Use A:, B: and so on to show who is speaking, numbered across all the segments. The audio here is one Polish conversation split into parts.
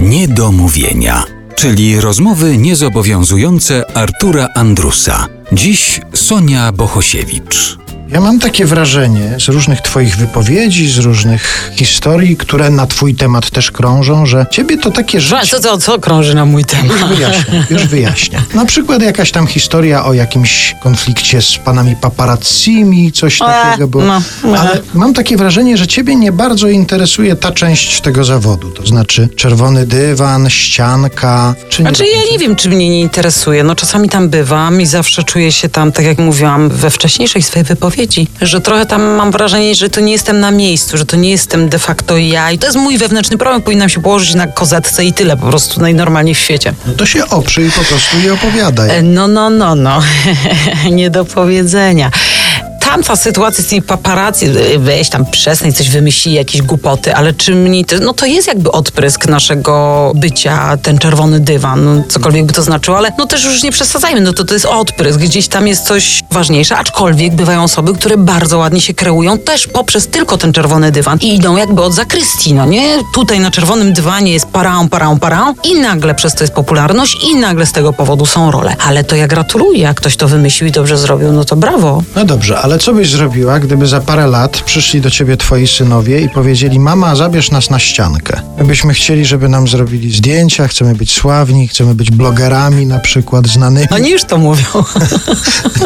A: Niedomówienia, czyli rozmowy niezobowiązujące Artura Andrusa. Dziś Sonia Bohosiewicz.
B: Ja mam takie wrażenie z różnych Twoich wypowiedzi, z różnych historii, które na Twój temat też krążą, że Ciebie to takie życie...
C: co, co, co krąży na mój
B: Już
C: temat?
B: wyjaśnię, już wyjaśnię. Na przykład jakaś tam historia o jakimś konflikcie z panami paparazzimi, coś takiego było.
C: no, no.
B: Ale mam takie wrażenie, że ciebie nie bardzo interesuje ta część tego zawodu. To znaczy czerwony dywan, ścianka. Czy nie
C: Znaczy ja nie wiem, czy mnie nie interesuje. No czasami tam bywam i zawsze czuję się tam, tak jak mówiłam we wcześniejszej swojej wypowiedzi, że trochę tam mam wrażenie, że to nie jestem na miejscu, że to nie jestem de facto ja i to jest mój wewnętrzny problem. Powinnam się położyć na kozetce i tyle po prostu najnormalniej w świecie.
B: No to się oprzyj po prostu i opowiadaj.
C: E, No, no, no, no. nie do powiedzenia. Tamta sytuacja z tymi paparazzi, e, weź tam przestań, coś wymyśli, jakieś głupoty, ale czy mnie to, no to jest jakby odprysk naszego bycia, ten czerwony dywan, no, cokolwiek by to znaczyło, ale no też już nie przesadzajmy, no to to jest odprysk, gdzieś tam jest coś ważniejsze, aczkolwiek bywają osoby, które bardzo ładnie się kreują też poprzez tylko ten czerwony dywan i idą jakby od zakrystii, no nie? Tutaj na czerwonym dywanie jest parą, parą, parą i nagle przez to jest popularność i nagle z tego powodu są role. Ale to ja gratuluję, jak ktoś to wymyślił i dobrze zrobił, no to brawo.
B: No dobrze, ale co byś zrobiła, gdyby za parę lat przyszli do ciebie twoi synowie i powiedzieli: Mama, zabierz nas na ściankę. My byśmy chcieli, żeby nam zrobili zdjęcia, chcemy być sławni, chcemy być blogerami na przykład znanymi.
C: Oni już to mówią.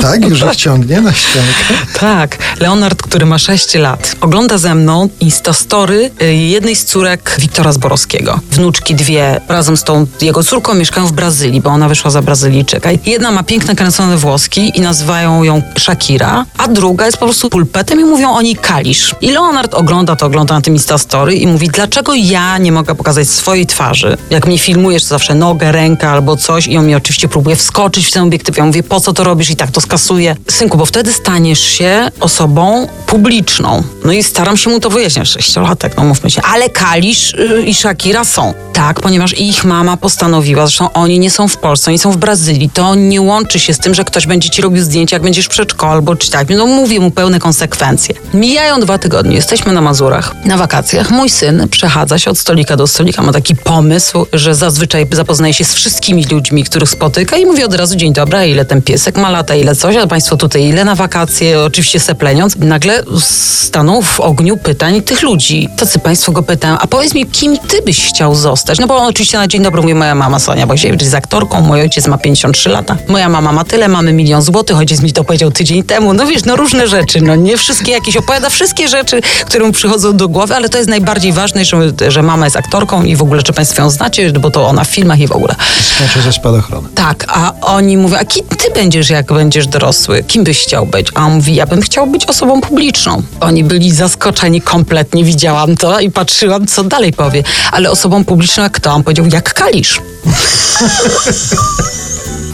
B: Tak, już ich ciągnie na ściankę.
C: tak, Leonard, który ma 6 lat, ogląda ze mną Instastory y, jednej z córek Wiktora Zborowskiego. Wnuczki dwie razem z tą jego córką mieszkają w Brazylii, bo ona wyszła za Brazylijczyka. Jedna ma piękne kręcone włoski i nazywają ją Shakira, a druga jest po prostu pulpetem i mówią o niej Kalisz. I Leonard ogląda to, ogląda na tym Instastory i mówi, dlaczego ja nie mogę pokazać swojej twarzy? Jak mnie filmujesz, to zawsze nogę, rękę albo coś i on mnie oczywiście próbuje wskoczyć w ten obiektyw. Ja mówię, po co to robisz i tak to skasuję. Synku, bo wtedy staniesz się osobą publiczną. No i staram się mu to wyjaśniać. Sześciolatek, no mówmy się. Ale Kalisz yy, i Shakira są. Tak, ponieważ ich mama postanowiła, zresztą oni nie są w Polsce, oni są w Brazylii. To nie łączy się z tym, że ktoś będzie ci robił zdjęcia, jak będziesz w przedszkolu albo czy tak. No mówię mu pełne konsekwencje. Mijają dwa tygodnie, jesteśmy na Mazurach, na wakacjach. Mój syn przechadza się od stolika do stolika, ma taki pomysł, że zazwyczaj zapoznaje się z wszystkimi ludźmi, których spotyka i mówi od razu dzień dobry, ile ten piesek ma lata, ile coś, a państwo tutaj ile na wakacje, oczywiście sepleniąc. Nagle stanął w ogniu pytań tych ludzi. Tacy państwo go pytają, a powiedz mi, kim ty byś chciał zostać? No bo on oczywiście na dzień dobry mówi moja mama Sonia Bosiewicz jest aktorką, mój ojciec ma 53 lata, moja mama ma tyle, mamy milion złotych, ojciec mi to powiedział tydzień temu. No wiesz, no różne rzeczy, no nie wszystkie jakieś opowiada, wszystkie rzeczy, które mu przychodzą do głowy, ale to jest najbardziej ważne, że, że mama jest aktorką i w ogóle, czy państwo ją znacie, bo to ona w filmach i w ogóle.
B: Skacze ze spadochronem.
C: Tak, a oni mówią, a kim ty będziesz, jak będziesz dorosły? Kim byś chciał być? A on mówi, ja bym chciał być osobą publiczną. Oni byli zaskoczeni kompletnie, widziałam to i patrzyłam, co dalej powie. Ale osobą publiczną jak kto? On powiedział, jak Kalisz.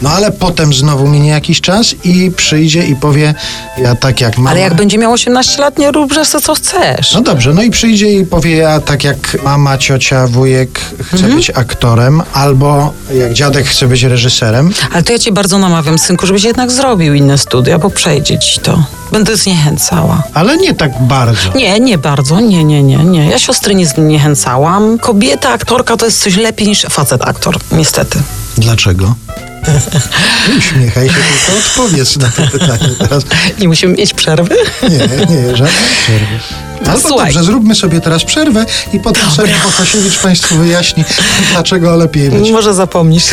B: No ale potem znowu minie jakiś czas i przyjdzie i powie: Ja tak jak mama.
C: Ale jak będzie miał 18 lat, nie rób że co chcesz.
B: No dobrze, no i przyjdzie i powie, ja tak jak mama, ciocia, wujek chcę
C: Mhm.
B: być aktorem, albo jak dziadek chce być reżyserem.
C: Ale to ja cię bardzo namawiam, synku, żebyś jednak zrobił inne studia, bo przejdzie ci to. Będę zniechęcała.
B: Ale nie tak bardzo.
C: Nie, nie bardzo, nie, nie, nie, nie. Ja siostry nie zniechęcałam. Kobieta, aktorka to jest coś lepiej niż facet aktor, niestety.
B: Dlaczego? Uśmiechaj się, tylko odpowiedz na to pytanie teraz.
C: Nie musimy mieć przerwy?
B: Nie, nie, żadnej przerwy. Albo
C: słuchaj.
B: dobrze, zróbmy sobie teraz przerwę i potem sobie Bohosiewicz Państwu wyjaśni, dlaczego lepiej być.
C: Może zapomnisz.